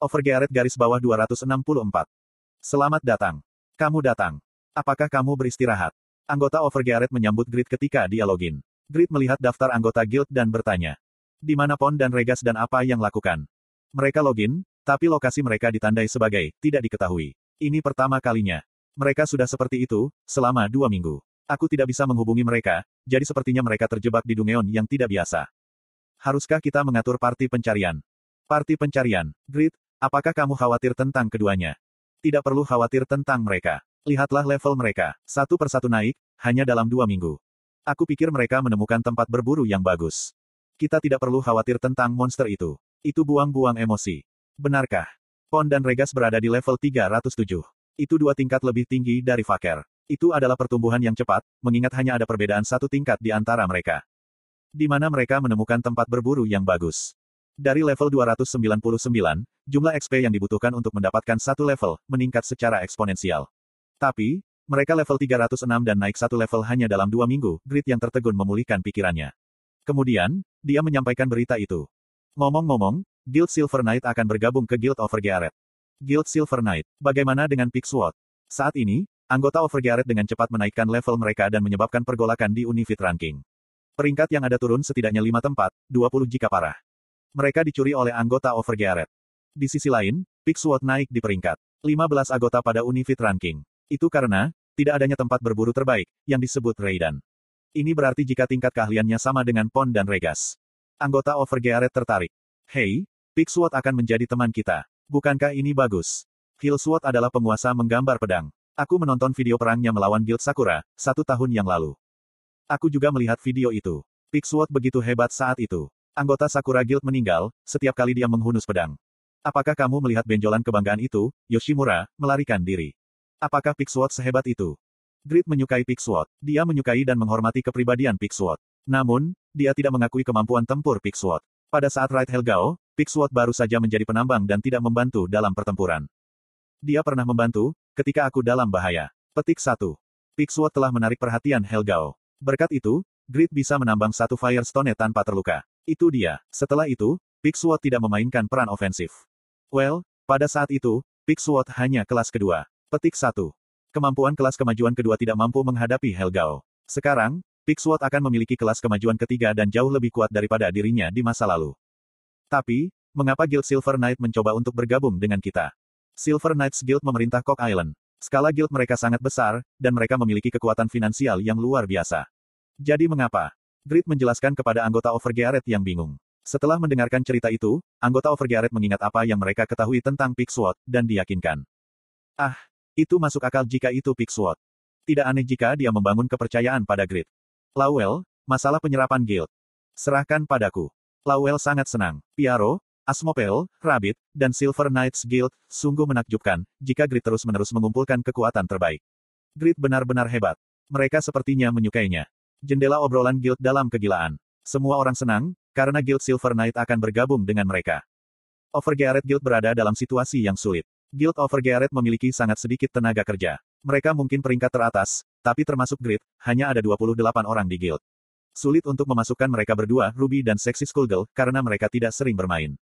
Overgearet garis bawah 264. Selamat datang. Kamu datang. Apakah kamu beristirahat? Anggota Overgearet menyambut Grid ketika dia login. Grid melihat daftar anggota guild dan bertanya. Di mana Pon dan Regas dan apa yang lakukan? Mereka login, tapi lokasi mereka ditandai sebagai tidak diketahui. Ini pertama kalinya. Mereka sudah seperti itu, selama dua minggu. Aku tidak bisa menghubungi mereka, jadi sepertinya mereka terjebak di dungeon yang tidak biasa. Haruskah kita mengatur parti pencarian? Parti pencarian. Grid, apakah kamu khawatir tentang keduanya? Tidak perlu khawatir tentang mereka. Lihatlah level mereka. Satu persatu naik, hanya dalam dua minggu. Aku pikir mereka menemukan tempat berburu yang bagus. Kita tidak perlu khawatir tentang monster itu. Itu buang-buang emosi. Benarkah? Pon dan Regas berada di level 307. Itu dua tingkat lebih tinggi dari Faker. Itu adalah pertumbuhan yang cepat, mengingat hanya ada perbedaan satu tingkat di antara mereka. Di mana mereka menemukan tempat berburu yang bagus. Dari level 299, jumlah XP yang dibutuhkan untuk mendapatkan satu level, meningkat secara eksponensial. Tapi, mereka level 306 dan naik satu level hanya dalam dua minggu, Grid yang tertegun memulihkan pikirannya. Kemudian, dia menyampaikan berita itu. Ngomong-ngomong, Guild Silver Knight akan bergabung ke Guild Overgearet. Guild Silver Knight, bagaimana dengan Pixwood? Saat ini, anggota Overgearet dengan cepat menaikkan level mereka dan menyebabkan pergolakan di Unifit Ranking. Peringkat yang ada turun setidaknya 5 tempat, 20 jika parah. Mereka dicuri oleh anggota Overgearet. Di sisi lain, Pixwood naik di peringkat 15 anggota pada Unifit Ranking. Itu karena, tidak adanya tempat berburu terbaik, yang disebut Raidan. Ini berarti jika tingkat keahliannya sama dengan Pon dan Regas. Anggota Overgearet tertarik. Hei, Pixwood akan menjadi teman kita. Bukankah ini bagus? Killsword adalah penguasa menggambar pedang. Aku menonton video perangnya melawan Guild Sakura, satu tahun yang lalu. Aku juga melihat video itu. Pixwood begitu hebat saat itu. Anggota Sakura Guild meninggal, setiap kali dia menghunus pedang. Apakah kamu melihat benjolan kebanggaan itu, Yoshimura, melarikan diri? Apakah Pixwood sehebat itu? Grid menyukai Pixwood. Dia menyukai dan menghormati kepribadian Pixwood. Namun, dia tidak mengakui kemampuan tempur Pixwood. Pada saat Raid Helgao, Pixwood baru saja menjadi penambang dan tidak membantu dalam pertempuran. Dia pernah membantu, ketika aku dalam bahaya. Petik 1. Pixwood telah menarik perhatian Helgao. Berkat itu, Grid bisa menambang satu Firestone tanpa terluka. Itu dia. Setelah itu, Pixwood tidak memainkan peran ofensif. Well, pada saat itu, Pixwood hanya kelas kedua. Petik 1. Kemampuan kelas kemajuan kedua tidak mampu menghadapi Helgao. Sekarang, Pixwood akan memiliki kelas kemajuan ketiga dan jauh lebih kuat daripada dirinya di masa lalu. Tapi, mengapa Guild Silver Knight mencoba untuk bergabung dengan kita? Silver Knights Guild memerintah Cock Island. Skala guild mereka sangat besar, dan mereka memiliki kekuatan finansial yang luar biasa. Jadi mengapa? Grid menjelaskan kepada anggota Overgearet yang bingung. Setelah mendengarkan cerita itu, anggota Overgearet mengingat apa yang mereka ketahui tentang Pixwood, dan diyakinkan. Ah, itu masuk akal jika itu Pixwood. Tidak aneh jika dia membangun kepercayaan pada Grid. Lawel, masalah penyerapan guild. Serahkan padaku. Lawel sangat senang. Piaro, Asmopel, Rabbit, dan Silver Knights Guild, sungguh menakjubkan, jika Grid terus-menerus mengumpulkan kekuatan terbaik. Grid benar-benar hebat. Mereka sepertinya menyukainya. Jendela obrolan guild dalam kegilaan. Semua orang senang, karena Guild Silver Knight akan bergabung dengan mereka. Overgearet Guild berada dalam situasi yang sulit. Guild Overgearet memiliki sangat sedikit tenaga kerja. Mereka mungkin peringkat teratas, tapi termasuk Grid, hanya ada 28 orang di guild. Sulit untuk memasukkan mereka berdua, Ruby dan Sexy Skullgirl, karena mereka tidak sering bermain.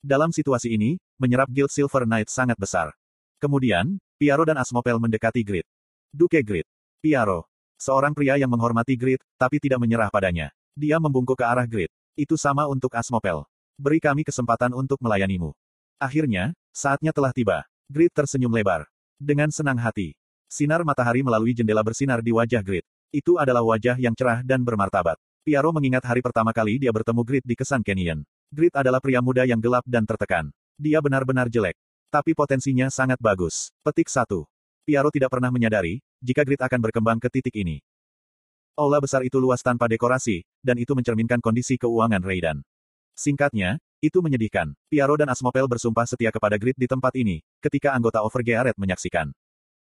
Dalam situasi ini, menyerap Guild Silver Knight sangat besar. Kemudian, Piaro dan Asmopel mendekati Grid. Duke Grid. Piaro. Seorang pria yang menghormati Grid, tapi tidak menyerah padanya. Dia membungkuk ke arah Grid. Itu sama untuk Asmopel. Beri kami kesempatan untuk melayanimu. Akhirnya, saatnya telah tiba. Grid tersenyum lebar. Dengan senang hati. Sinar matahari melalui jendela bersinar di wajah Grid. Itu adalah wajah yang cerah dan bermartabat. Piaro mengingat hari pertama kali dia bertemu Grid di Kesan Canyon. Grid adalah pria muda yang gelap dan tertekan. Dia benar-benar jelek. Tapi potensinya sangat bagus. Petik 1. Piaro tidak pernah menyadari, jika Grid akan berkembang ke titik ini. Aula besar itu luas tanpa dekorasi, dan itu mencerminkan kondisi keuangan Raidan. Singkatnya, itu menyedihkan. Piaro dan Asmopel bersumpah setia kepada Grid di tempat ini, ketika anggota Overgearet menyaksikan.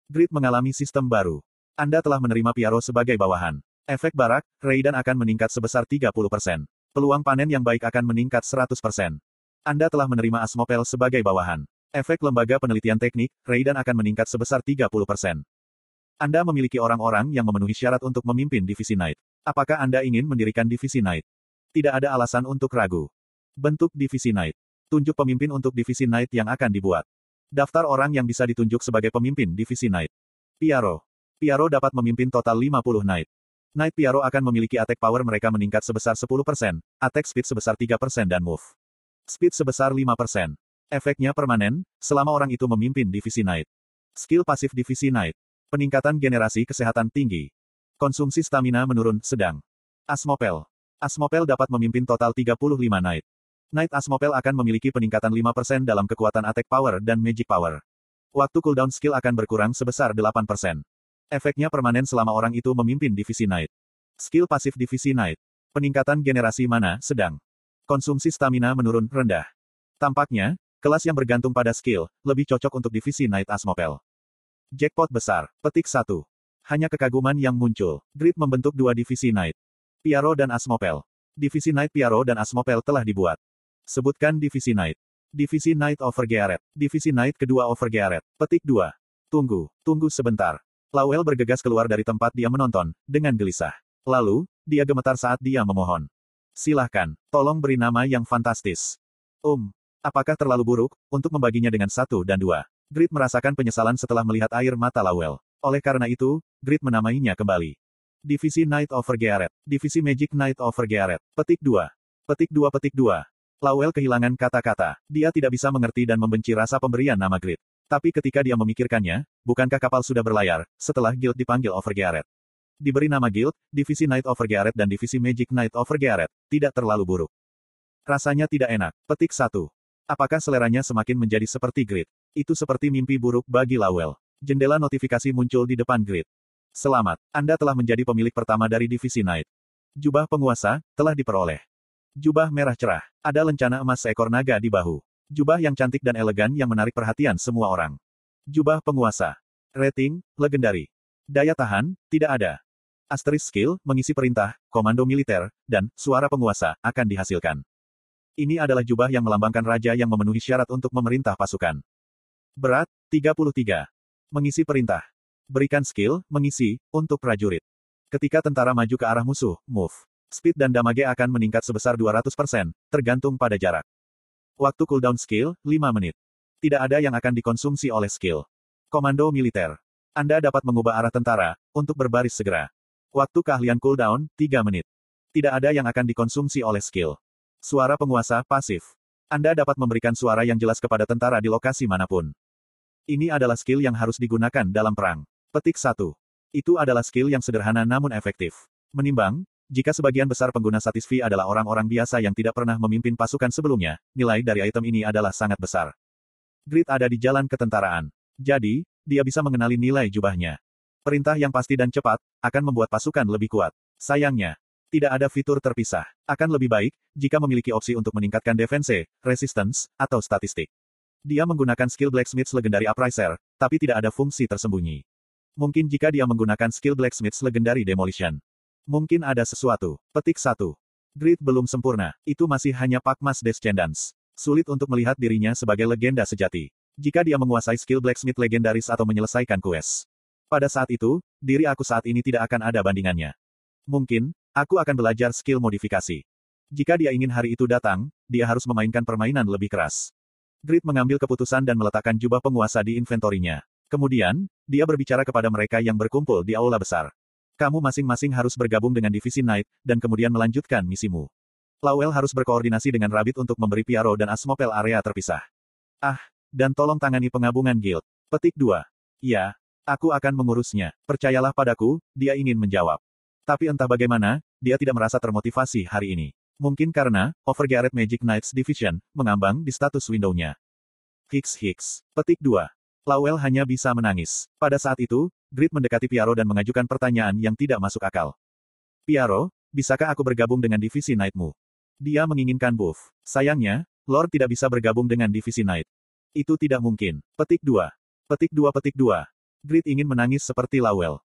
Grid mengalami sistem baru. Anda telah menerima Piaro sebagai bawahan. Efek barak, Raiden akan meningkat sebesar 30%. Peluang panen yang baik akan meningkat 100%. Anda telah menerima Asmopel sebagai bawahan. Efek lembaga penelitian teknik, Raiden akan meningkat sebesar 30%. Anda memiliki orang-orang yang memenuhi syarat untuk memimpin divisi Knight. Apakah Anda ingin mendirikan divisi Knight? Tidak ada alasan untuk ragu. Bentuk divisi Knight. Tunjuk pemimpin untuk divisi Knight yang akan dibuat. Daftar orang yang bisa ditunjuk sebagai pemimpin divisi Knight. Piaro. Piaro dapat memimpin total 50 Knight. Knight Piaro akan memiliki attack power mereka meningkat sebesar 10%, attack speed sebesar 3% dan move speed sebesar 5%. Efeknya permanen, selama orang itu memimpin divisi Knight. Skill pasif divisi Knight. Peningkatan generasi kesehatan tinggi. Konsumsi stamina menurun, sedang. Asmopel. Asmopel dapat memimpin total 35 Knight. Knight Asmopel akan memiliki peningkatan 5% dalam kekuatan attack power dan magic power. Waktu cooldown skill akan berkurang sebesar 8%. Efeknya permanen selama orang itu memimpin divisi Knight. Skill pasif divisi Knight. Peningkatan generasi mana, sedang. Konsumsi stamina menurun, rendah. Tampaknya, kelas yang bergantung pada skill, lebih cocok untuk divisi Knight Asmopel. Jackpot besar, petik 1. Hanya kekaguman yang muncul. Grid membentuk dua divisi Knight. Piaro dan Asmopel. Divisi Knight Piaro dan Asmopel telah dibuat. Sebutkan divisi Knight. Divisi Knight Overgearet. Divisi Knight kedua Overgearet. Petik 2. Tunggu, tunggu sebentar. Lawel bergegas keluar dari tempat dia menonton, dengan gelisah. Lalu, dia gemetar saat dia memohon. Silahkan, tolong beri nama yang fantastis. Um, apakah terlalu buruk, untuk membaginya dengan satu dan dua? Grit merasakan penyesalan setelah melihat air mata Lawel. Oleh karena itu, Grit menamainya kembali. Divisi Knight Over Gearet. Divisi Magic Knight Over Gearet. Petik 2. Petik 2 Petik 2. Lawel kehilangan kata-kata. Dia tidak bisa mengerti dan membenci rasa pemberian nama Grit. Tapi ketika dia memikirkannya, bukankah kapal sudah berlayar, setelah Guild dipanggil Overgearet? Diberi nama Guild, Divisi Knight Overgearet dan Divisi Magic Knight Overgearet, tidak terlalu buruk. Rasanya tidak enak. Petik 1. Apakah seleranya semakin menjadi seperti Grid? Itu seperti mimpi buruk bagi Lawel. Jendela notifikasi muncul di depan Grid. Selamat, Anda telah menjadi pemilik pertama dari Divisi Knight. Jubah penguasa, telah diperoleh. Jubah merah cerah. Ada lencana emas seekor naga di bahu. Jubah yang cantik dan elegan yang menarik perhatian semua orang. Jubah penguasa. Rating, legendari. Daya tahan, tidak ada. Asterisk skill, mengisi perintah, komando militer, dan suara penguasa akan dihasilkan. Ini adalah jubah yang melambangkan raja yang memenuhi syarat untuk memerintah pasukan. Berat, 33. Mengisi perintah. Berikan skill, mengisi, untuk prajurit. Ketika tentara maju ke arah musuh, move. Speed dan damage akan meningkat sebesar 200%, tergantung pada jarak. Waktu cooldown skill, 5 menit. Tidak ada yang akan dikonsumsi oleh skill. Komando militer. Anda dapat mengubah arah tentara, untuk berbaris segera. Waktu keahlian cooldown, 3 menit. Tidak ada yang akan dikonsumsi oleh skill. Suara penguasa, pasif. Anda dapat memberikan suara yang jelas kepada tentara di lokasi mana pun. Ini adalah skill yang harus digunakan dalam perang. Petik 1. Itu adalah skill yang sederhana namun efektif. Menimbang, jika sebagian besar pengguna Satisfi adalah orang-orang biasa yang tidak pernah memimpin pasukan sebelumnya, nilai dari item ini adalah sangat besar. Grid ada di jalan ketentaraan. Jadi, dia bisa mengenali nilai jubahnya. Perintah yang pasti dan cepat, akan membuat pasukan lebih kuat. Sayangnya, tidak ada fitur terpisah. Akan lebih baik, jika memiliki opsi untuk meningkatkan defense, resistance, atau statistik. Dia menggunakan skill Blacksmith's Legendary Upriser, tapi tidak ada fungsi tersembunyi. Mungkin jika dia menggunakan skill Blacksmith's Legendary Demolition. Mungkin ada sesuatu. Petik 1. Grid belum sempurna. Itu masih hanya Pakmas Descendants. Sulit untuk melihat dirinya sebagai legenda sejati. Jika dia menguasai skill blacksmith legendaris atau menyelesaikan quest. Pada saat itu, diri aku saat ini tidak akan ada bandingannya. Mungkin, aku akan belajar skill modifikasi. Jika dia ingin hari itu datang, dia harus memainkan permainan lebih keras. Grid mengambil keputusan dan meletakkan jubah penguasa di inventorinya. Kemudian, dia berbicara kepada mereka yang berkumpul di aula besar. Kamu masing-masing harus bergabung dengan divisi Knight, dan kemudian melanjutkan misimu. Lawel harus berkoordinasi dengan Rabbit untuk memberi Piaro dan Asmopel area terpisah. Ah, dan tolong tangani pengabungan guild. Petik 2. Ya, aku akan mengurusnya. Percayalah padaku, dia ingin menjawab. Tapi entah bagaimana, dia tidak merasa termotivasi hari ini. Mungkin karena, Overgearet Magic Knights Division, mengambang di status window-nya. Hicks Hicks. Petik 2. Lawel hanya bisa menangis. Pada saat itu, Grid mendekati Piaro dan mengajukan pertanyaan yang tidak masuk akal. Piaro, bisakah aku bergabung dengan divisi Knightmu? Dia menginginkan buff. Sayangnya, Lord tidak bisa bergabung dengan divisi Knight. Itu tidak mungkin. Petik 2. Petik 2 Petik 2. Grid ingin menangis seperti Lawel.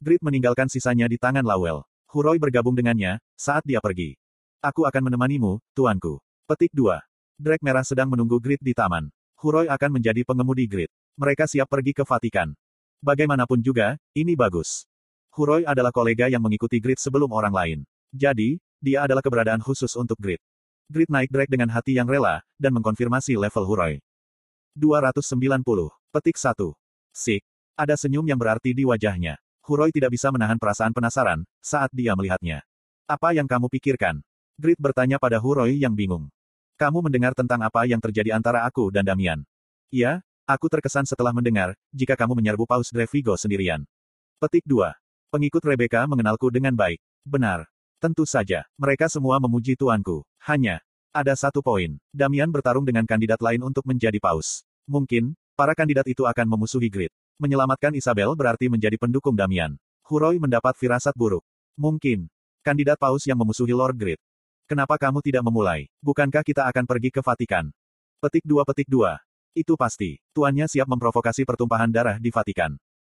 Grid meninggalkan sisanya di tangan Lawel. Huroi bergabung dengannya, saat dia pergi. Aku akan menemanimu, tuanku. Petik 2. Drake merah sedang menunggu Grid di taman. Huroi akan menjadi pengemudi Grid. Mereka siap pergi ke Vatikan. Bagaimanapun juga, ini bagus. Huroi adalah kolega yang mengikuti Grid sebelum orang lain. Jadi, dia adalah keberadaan khusus untuk Grid. Grid naik drag dengan hati yang rela, dan mengkonfirmasi level Huroi. 290. Petik 1. Sik. Ada senyum yang berarti di wajahnya. Huroi tidak bisa menahan perasaan penasaran, saat dia melihatnya. Apa yang kamu pikirkan? Grid bertanya pada Huroi yang bingung. Kamu mendengar tentang apa yang terjadi antara aku dan Damian. Iya, aku terkesan setelah mendengar, jika kamu menyerbu Paus Drevigo sendirian. Petik 2. Pengikut Rebecca mengenalku dengan baik. Benar. Tentu saja, mereka semua memuji tuanku. Hanya, ada satu poin. Damian bertarung dengan kandidat lain untuk menjadi paus. Mungkin, para kandidat itu akan memusuhi Grid. Menyelamatkan Isabel berarti menjadi pendukung Damian. Huroi mendapat firasat buruk. Mungkin, kandidat paus yang memusuhi Lord Grid. Kenapa kamu tidak memulai? Bukankah kita akan pergi ke Vatikan? Petik 2 petik 2. Itu pasti. Tuannya siap memprovokasi pertumpahan darah di Vatikan.